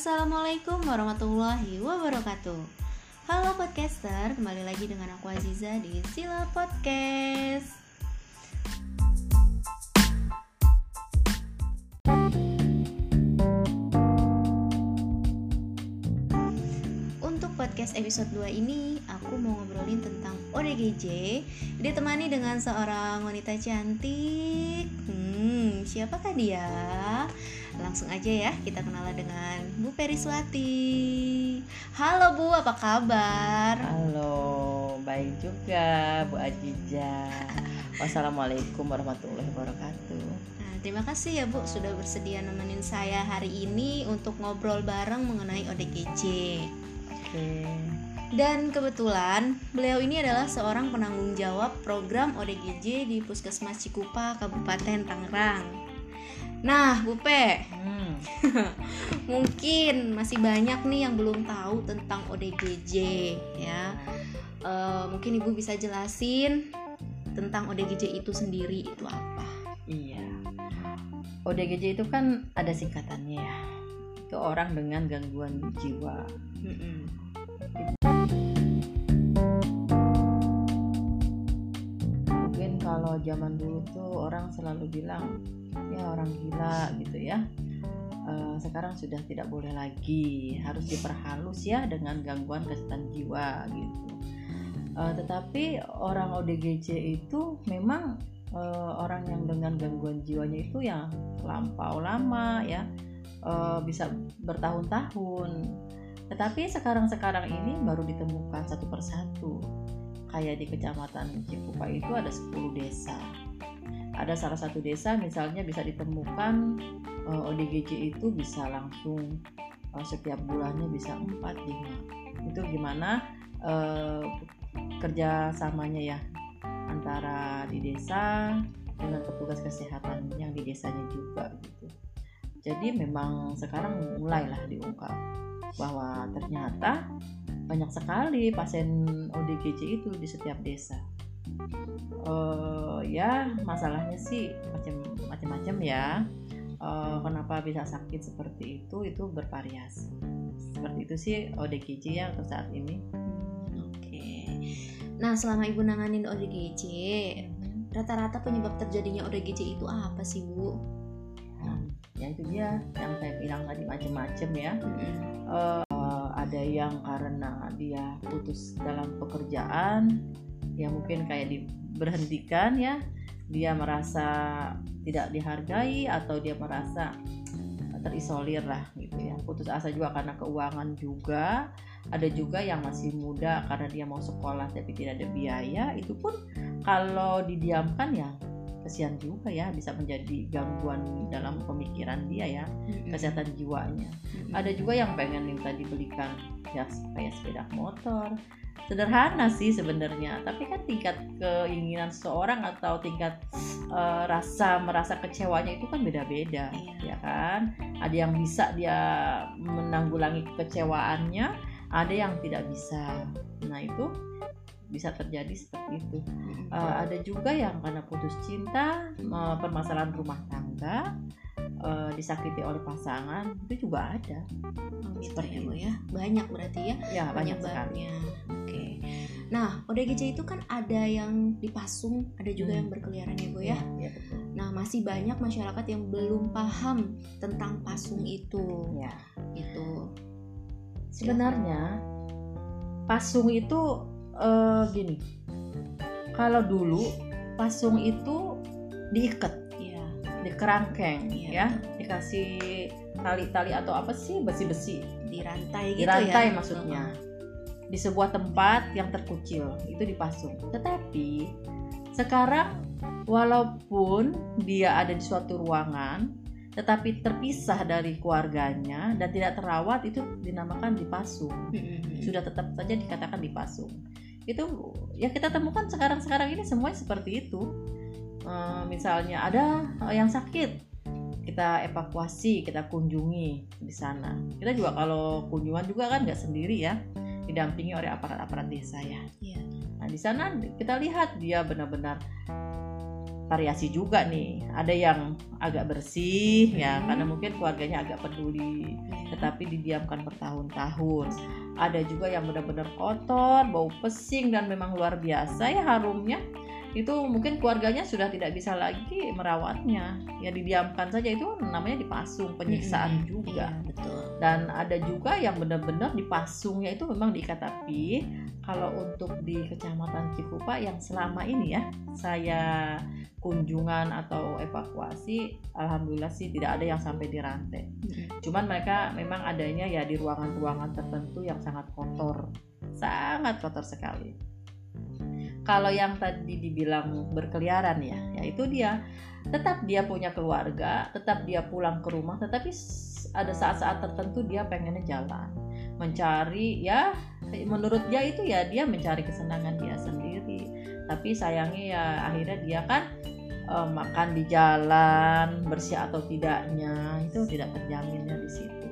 Assalamualaikum warahmatullahi wabarakatuh. Halo podcaster, kembali lagi dengan aku Aziza di Sila Podcast podcast episode 2 ini, aku mau ngobrolin tentang ODGJ Ditemani dengan seorang wanita cantik Hmm, siapakah dia? Langsung aja ya, kita kenalan dengan Bu Periswati. Halo Bu, apa kabar? Halo, baik juga Bu Ajija. Wassalamualaikum warahmatullahi wabarakatuh. Nah, terima kasih ya Bu sudah bersedia nemenin saya hari ini untuk ngobrol bareng mengenai ODGJ. Oke. Dan kebetulan beliau ini adalah seorang penanggung jawab program ODGJ di Puskesmas Cikupa, Kabupaten Tangerang. Nah, Bu Pe, Hmm, mungkin masih banyak nih yang belum tahu tentang ODGJ ya. Eh, mungkin Ibu bisa jelasin tentang ODGJ itu sendiri itu apa? iya. ODGJ itu kan ada singkatannya ya. Itu orang dengan gangguan jiwa. Mm-mm. Mungkin kalau zaman dulu tuh orang selalu bilang ya orang gila gitu ya. Eh, sekarang sudah tidak boleh lagi, harus diperhalus ya dengan gangguan kesehatan jiwa gitu. Eh, tetapi orang ODGJ itu memang eh, orang yang dengan gangguan jiwanya itu yang lampau lama ya, eh, bisa bertahun-tahun. Tetapi sekarang-sekarang ini baru ditemukan satu persatu. Kayak di kecamatan Cikupa itu ada 10 desa. Ada salah satu desa misalnya bisa ditemukan eh, ODGJ itu bisa langsung eh, setiap bulannya bisa 4 5. Itu gimana eh, kerjasamanya ya antara di desa dengan petugas kesehatan yang di desanya juga gitu. Jadi memang sekarang mulailah diungkap bahwa ternyata banyak sekali pasien ODGJ itu di setiap desa. Eh, ya masalahnya sih macam macam-macam ya. Eh, kenapa bisa sakit seperti itu itu bervariasi. Seperti itu sih ODGJ ya untuk saat ini. Oke. Nah, selama Ibu nanganin ODGJ, rata-rata penyebab terjadinya ODGJ itu apa sih, Bu? Ya itu dia yang saya bilang tadi macam-macam ya. Eh, ada yang karena dia putus dalam pekerjaan ya mungkin kayak diberhentikan ya. Dia merasa tidak dihargai atau dia merasa terisolir lah gitu ya. Putus asa juga karena keuangan juga. Ada juga yang masih muda karena dia mau sekolah tapi tidak ada biaya. Itu pun kalau didiamkan ya kesian juga ya bisa menjadi gangguan dalam pemikiran dia ya kesehatan jiwanya. Ada juga yang pengen minta dibelikan ya kayak sepeda motor. Sederhana sih sebenarnya tapi kan tingkat keinginan seseorang atau tingkat eh, rasa merasa kecewanya itu kan beda-beda Iya. ya kan? Ada yang bisa dia menanggulangi kekecewaannya ada yang tidak bisa. Nah itu bisa terjadi seperti itu. Eh, ada juga yang karena putus cinta eh, permasalahan rumah tangga eh, disakiti oleh pasangan itu juga ada Oh, seperti ya, itu. ya. Banyak berarti ya ya banyak sekali. Oke. Nah, ODGJ itu kan ada yang dipasung, ada juga Hmm. yang berkeliaran ya, Bu ya. ya betul Nah, masih banyak masyarakat yang belum paham tentang pasung itu. ya Gitu. sebenarnya pasung itu eh, gini. Kalau dulu pasung itu diikat Iya. di kerangkeng Iya, ya. dikasih tali-tali atau apa sih besi-besi? Di rantai di gitu ya. rantai maksudnya. Di sebuah tempat yang terkucil itu dipasung tetapi sekarang walaupun dia ada di suatu ruangan tetapi terpisah dari keluarganya dan tidak terawat itu dinamakan dipasung sudah tetap saja dikatakan dipasung itu ya kita temukan sekarang-sekarang ini semuanya seperti itu Eh, misalnya ada eh, yang sakit kita evakuasi kita kunjungi di sana kita juga kalau kunjungan juga kan nggak sendiri ya didampingi oleh aparat-aparat desa ya Iya. nah di sana kita lihat dia benar-benar variasi juga nih. Ada yang agak bersih ya Hmm. karena mungkin keluarganya agak peduli, Iya. tetapi didiamkan bertahun-tahun. Ada juga yang benar-benar kotor, bau pesing dan memang luar biasa ya harumnya. Itu mungkin keluarganya sudah tidak bisa lagi merawatnya. Ya didiamkan saja itu namanya dipasung, penyiksaan Mm-mm. juga Iya, betul. dan ada juga yang benar-benar dipasungnya itu memang diikat api kalau untuk di kecamatan Cikupa yang selama ini ya saya kunjungan atau evakuasi alhamdulillah sih tidak ada yang sampai dirantai Mm-mm. cuman mereka memang adanya ya di ruangan-ruangan tertentu yang sangat kotor sangat kotor sekali kalau yang tadi dibilang berkeliaran ya ya itu dia tetap dia punya keluarga tetap dia pulang ke rumah tetapi ada saat-saat tertentu dia pengennya jalan mencari ya menurut dia itu ya dia mencari kesenangan dia sendiri tapi sayangnya ya akhirnya dia kan eh, makan di jalan bersih atau tidaknya itu tidak terjaminnya di situ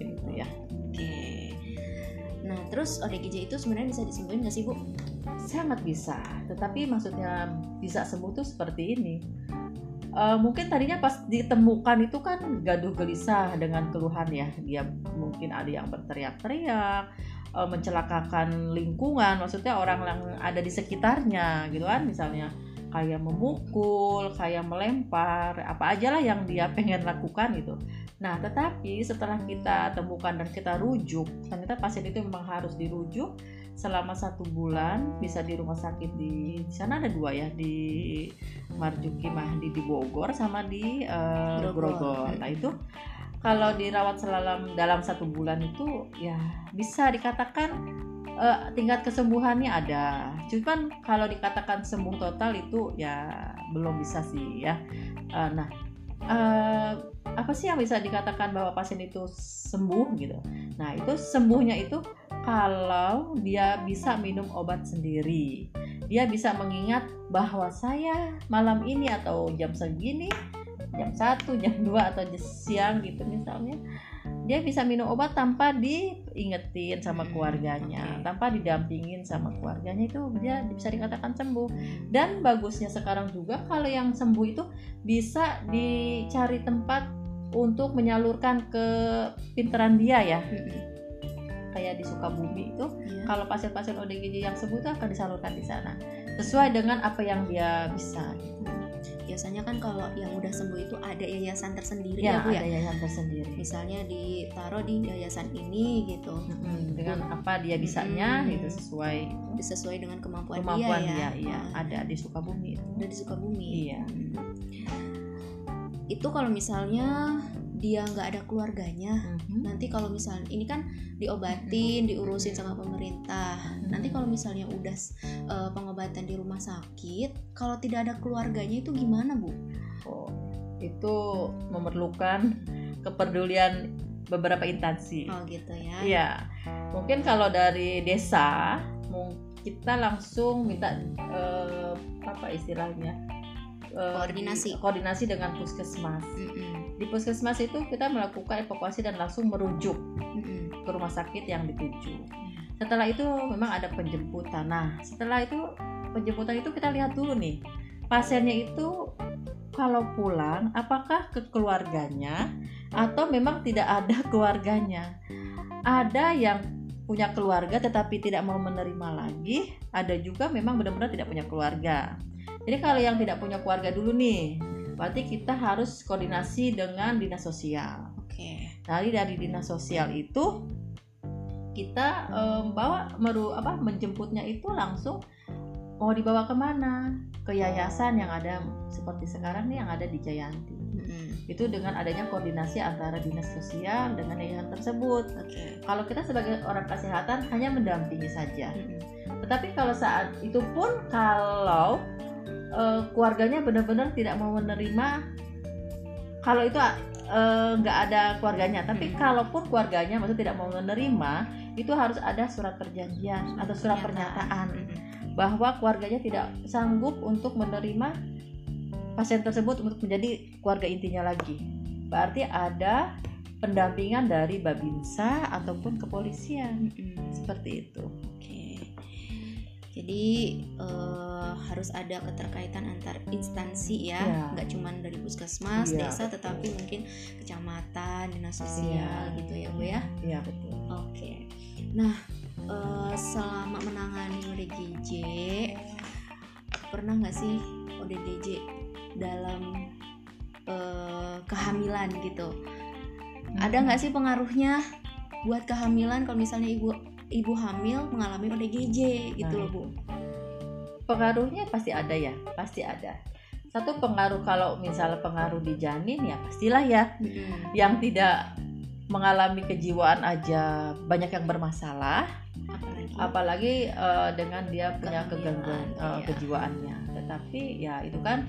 Iya. gitu ya Oke. Nah, terus ODGJ itu sebenarnya bisa disembuhin nggak sih, Bu? Sangat bisa tetapi maksudnya bisa sembuh tuh seperti ini. Eh, mungkin tadinya pas ditemukan itu kan gaduh gelisah dengan keluhan ya. Dia mungkin ada yang berteriak-teriak eh, mencelakakan lingkungan maksudnya orang yang ada di sekitarnya gitu kan. Misalnya kayak memukul kayak melempar apa aja lah yang dia pengen lakukan gitu. Nah tetapi setelah kita temukan dan kita rujuk ternyata pasien itu memang harus dirujuk selama satu bulan bisa di rumah sakit di, di sana ada dua ya di Marjuki Mahdi di Bogor sama di eh, Grogol. Grogol. Nah itu kalau dirawat selama dalam satu bulan itu ya bisa dikatakan eh, tingkat kesembuhannya ada. Cuman kalau dikatakan sembuh total itu ya belum bisa sih ya. Eh, nah eh, apa sih yang bisa dikatakan bahwa pasien itu sembuh gitu? Nah itu sembuhnya itu kalau dia bisa minum obat sendiri. Dia bisa mengingat bahwa saya malam ini atau jam segini jam 1, jam 2 atau jam siang gitu misalnya dia bisa minum obat tanpa diingetin sama Hmm, keluarganya tanpa didampingin sama keluarganya itu dia bisa dikatakan sembuh. Dan bagusnya sekarang juga kalau yang sembuh itu bisa dicari tempat untuk menyalurkan ke pinteran dia ya. Mm-mm. Kayak di Sukabumi itu Iya. kalau pasien-pasien ODGJ yang sembuh itu akan disalurkan di sana sesuai dengan apa yang dia bisa Biasanya kan kalau yang udah sembuh itu ada yayasan tersendiri ya ya, Bu ya. ada yayasan tersendiri Misalnya ditaruh di yayasan ini gitu. Mm-mm, dengan apa dia bisanya Mm-mm. gitu sesuai Sesuai dengan kemampuan, kemampuan dia ya. dia iya Ah, ada di Sukabumi itu. Udah di Sukabumi. Iya. Hmm. Itu kalau misalnya dia nggak ada keluarganya, Mhm. nanti kalau misalnya ini kan diobatin, diurusin sama pemerintah. Nanti kalau misalnya udah eh, pengobatan di rumah sakit, kalau tidak ada keluarganya itu gimana, Bu? Oh, itu memerlukan kepedulian beberapa instansi Oh gitu ya. Iya, mungkin kalau dari desa, kita langsung minta eh, apa istilahnya Eh, Koordinasi. koordinasi dengan puskesmas. Mm-mm. Di puskesmas itu kita melakukan evakuasi dan langsung merujuk Mm-mm. ke rumah sakit yang dituju. Setelah itu memang ada penjemputan. Nah, setelah itu penjemputan itu kita lihat dulu nih, pasiennya itu kalau pulang apakah ke keluarganya atau memang tidak ada keluarganya. Ada yang punya keluarga tetapi tidak mau menerima lagi, ada juga memang benar-benar tidak punya keluarga. Jadi kalau yang tidak punya keluarga dulu nih, berarti kita harus koordinasi dengan dinas sosial. Oke. Tadi dari dinas sosial itu kita em, bawa meru apa menjemputnya itu langsung mau dibawa ke mana ke yayasan yang ada seperti sekarang nih yang ada di Jayanti Mm-mm. itu dengan adanya koordinasi antara dinas sosial dengan yayasan tersebut Oke. kalau kita sebagai orang kesehatan hanya mendampingi saja Mm-mm. tetapi kalau saat itu pun kalau eh, keluarganya benar-benar tidak mau menerima kalau itu eh, nggak ada keluarganya tapi Hmm. kalaupun keluarganya maksud tidak mau menerima itu harus ada surat perjanjian atau surat pernyataan Mm-mm. bahwa keluarganya tidak sanggup untuk menerima pasien tersebut untuk menjadi keluarga intinya lagi berarti ada pendampingan dari babinsa ataupun kepolisian Mm-mm. seperti itu. Jadi eh, harus ada keterkaitan antar instansi ya, Iya. nggak cuma dari puskesmas, Iya, desa, betul. tetapi mungkin kecamatan, dinas sosial Iya. gitu ya bu ya. Iya betul. Oke. Nah, eh, selama menangani ODGJ, pernah nggak sih ODGJ dalam eh, kehamilan gitu? Ada nggak sih pengaruhnya buat kehamilan kalau misalnya ibu ibu hamil mengalami ODGJ gitu Nah, loh bu? pengaruhnya pasti ada ya pasti ada satu pengaruh kalau misalnya pengaruh di janin ya pastilah ya Mm-mm. yang tidak mengalami kejiwaan aja banyak yang bermasalah Apalagi? apalagi eh, dengan dia punya kegangguan eh, iya. kejiwaannya tetapi ya itu kan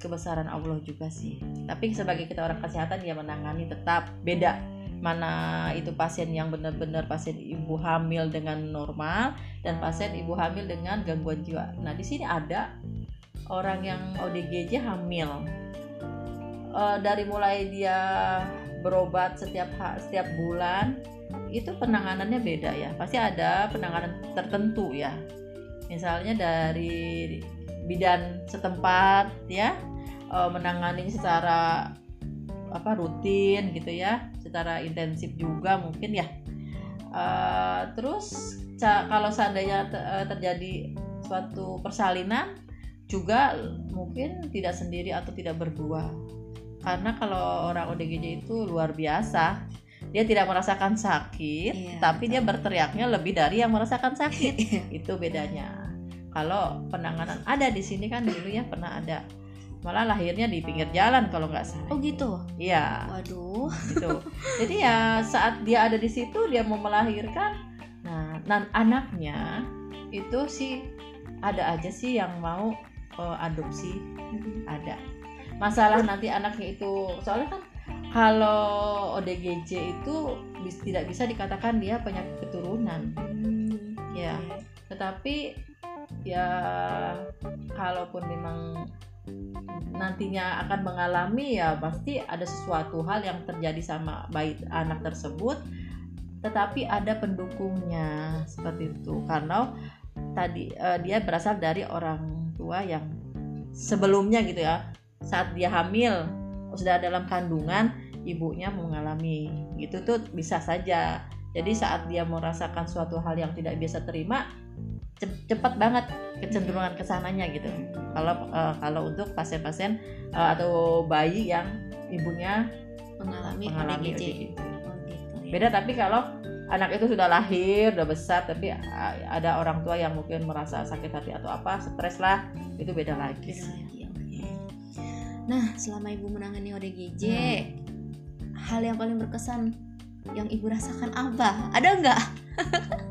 kebesaran Allah juga sih tapi sebagai kita orang kesehatan ya menangani tetap beda mana itu pasien yang benar-benar pasien ibu hamil dengan normal dan pasien ibu hamil dengan gangguan jiwa. Nah di sini ada orang yang ODGJ hamil. Eh, dari mulai dia berobat setiap setiap bulan itu penanganannya beda ya. Pasti ada penanganan tertentu ya. Misalnya dari bidan setempat ya eh, menangani secara apa rutin gitu ya secara intensif juga mungkin ya. Eh, terus kalau seandainya eh, terjadi suatu persalinan juga mungkin tidak sendiri atau tidak berdua. Karena kalau orang ODGJ itu luar biasa dia tidak merasakan sakit Iya, tapi betul. dia berteriaknya lebih dari yang merasakan sakit. Itu bedanya. Kalau penanganan ada di sini kan dulu ya pernah ada malah lahirnya di pinggir jalan kalau nggak salah. Oh gitu. iya. Waduh. gitu. Jadi ya saat dia ada di situ dia mau melahirkan. Nah dan anaknya itu sih ada aja sih yang mau eh, adopsi. Ada. Masalah nanti anaknya itu soalnya kan kalau ODGJ itu bis- tidak bisa dikatakan dia penyakit keturunan. Hmm, ya. tetapi ya kalaupun memang nantinya akan mengalami ya pasti ada sesuatu hal yang terjadi sama bayi anak tersebut. Tetapi ada pendukungnya seperti itu. Karena tadi eh, dia berasal dari orang tua yang sebelumnya gitu ya saat dia hamil sudah dalam kandungan ibunya mengalami. Gitu tuh bisa saja. Jadi saat dia merasakan suatu hal yang tidak biasa terima cepat banget kecenderungan ke sananya gitu kalau eh, kalau untuk pasien-pasien eh, atau bayi yang ibunya mengalami, mengalami ODGJ. ODGJ. Oh gitu ya. Beda tapi kalau anak itu sudah lahir, udah besar tapi uh, ada orang tua yang mungkin merasa sakit hati atau apa, stres lah, itu beda lagi. Beda lagi, oke. Nah, selama ibu menangani ODGJ, Hmm. hal yang paling berkesan yang ibu rasakan apa? Ada nggak?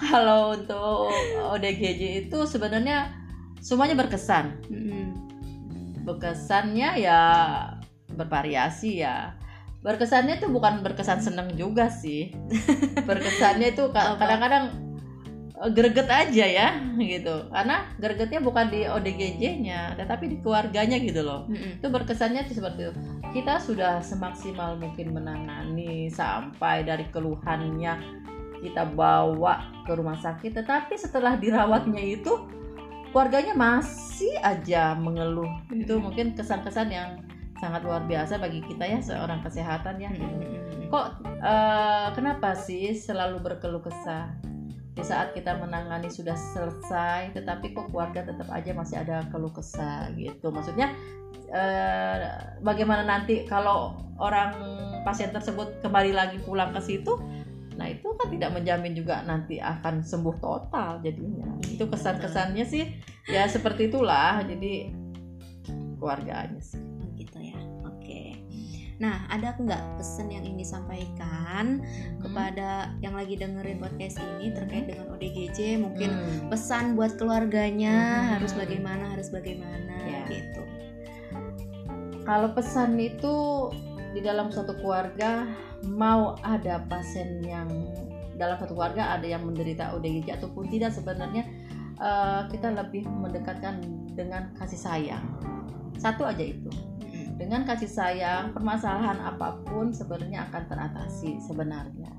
Kalau untuk ODGJ itu sebenarnya semuanya berkesan. Mm-mm. Berkesannya ya bervariasi ya. Berkesannya itu bukan berkesan seneng juga sih. Berkesannya itu kadang-kadang eh, greget aja ya gitu. Karena gregetnya bukan di ODGJ-nya, tetapi di keluarganya gitu loh. Mm-mm. itu berkesannya seperti itu kita sudah semaksimal mungkin menangani sampai dari keluhannya kita bawa ke rumah sakit. Tetapi setelah dirawatnya itu keluarganya masih aja mengeluh. Itu mungkin kesan-kesan yang sangat luar biasa bagi kita ya seorang kesehatan ya. Mm-mm. kok eh, kenapa sih selalu berkeluh kesah? Di saat kita menangani sudah selesai tetapi kok keluarga tetap aja masih ada keluh kesah gitu. Maksudnya eh, bagaimana nanti kalau orang pasien tersebut kembali lagi pulang ke situ nah itu kan tidak menjamin juga nanti akan sembuh total jadinya itu kesan-kesannya sih ya seperti itulah jadi keluarganya sih gitu ya. Oke. Nah, ada nggak pesan yang ingin disampaikan kepada yang lagi dengerin podcast ini terkait dengan ODGJ? Mungkin Hmm. pesan buat keluarganya Hmm. harus bagaimana, harus bagaimana Ya. gitu. Kalau pesan itu di dalam suatu keluarga mau ada pasien yang dalam satu keluarga ada yang menderita ODGJ ataupun tidak sebenarnya eh, kita lebih mendekatkan dengan kasih sayang. Satu aja itu. Dengan kasih sayang, permasalahan apa pun sebenarnya akan teratasi sebenarnya.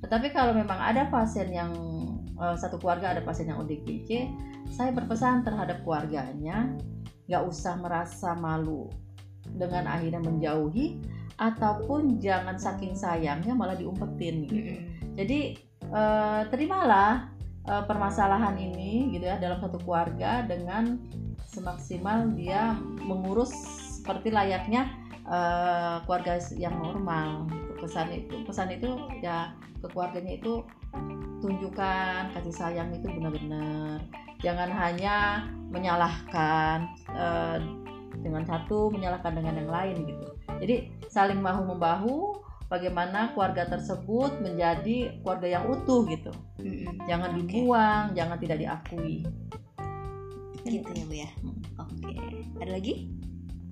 Tetapi kalau memang ada pasien yang uh, satu keluarga ada pasien yang ODGJ saya berpesan terhadap keluarganya nggak usah merasa malu dengan akhirnya menjauhi ataupun jangan saking sayangnya malah diumpetin gitu. Jadi uh, terimalah uh, permasalahan ini gitu ya dalam satu keluarga dengan semaksimal dia mengurus seperti layaknya uh, keluarga yang normal. Pesan itu pesan itu ya ke keluarganya itu tunjukkan kasih sayang itu benar-benar. Jangan hanya menyalahkan dengan satu menyalahkan dengan yang lain gitu jadi saling bahu membahu bagaimana keluarga tersebut menjadi keluarga yang utuh gitu. Jangan dibuang jangan tidak diakui. Gitu ya bu ya? Hmm. oke. Okay. ada lagi?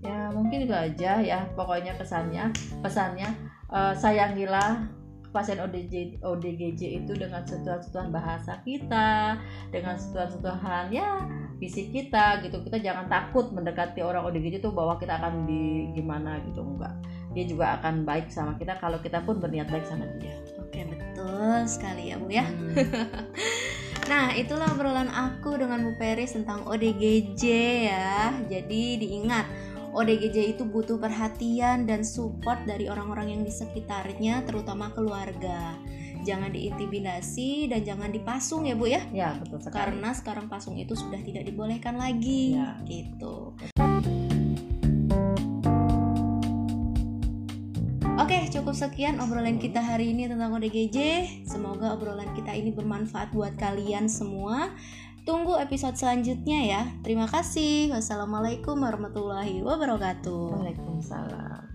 Ya mungkin itu aja ya pokoknya pesannya pesannya uh, sayangilah pasien ODG, ODGJ itu dengan sentuhan-sentuhan bahasa kita, dengan sentuhan-sentuhan ya fisik kita gitu. Kita jangan takut mendekati orang ODGJ itu bahwa kita akan di gimana gitu enggak. Dia juga akan baik sama kita kalau kita pun berniat baik sama dia. Oke, betul sekali ya, Bu ya. Hmm. Nah, itulah obrolan aku dengan Bu Peris tentang ODGJ ya. Jadi diingat, ODGJ itu butuh perhatian dan support dari orang-orang yang di sekitarnya, terutama keluarga. Jangan diintimidasi dan jangan dipasung ya bu ya. Ya betul sekali. Karena sekarang pasung itu sudah tidak dibolehkan lagi. Ya. Gitu. Oke, cukup sekian obrolan kita hari ini tentang ODGJ. Semoga obrolan kita ini bermanfaat buat kalian semua. Tunggu episode selanjutnya ya. Terima kasih. Wassalamualaikum warahmatullahi wabarakatuh. Waalaikumsalam.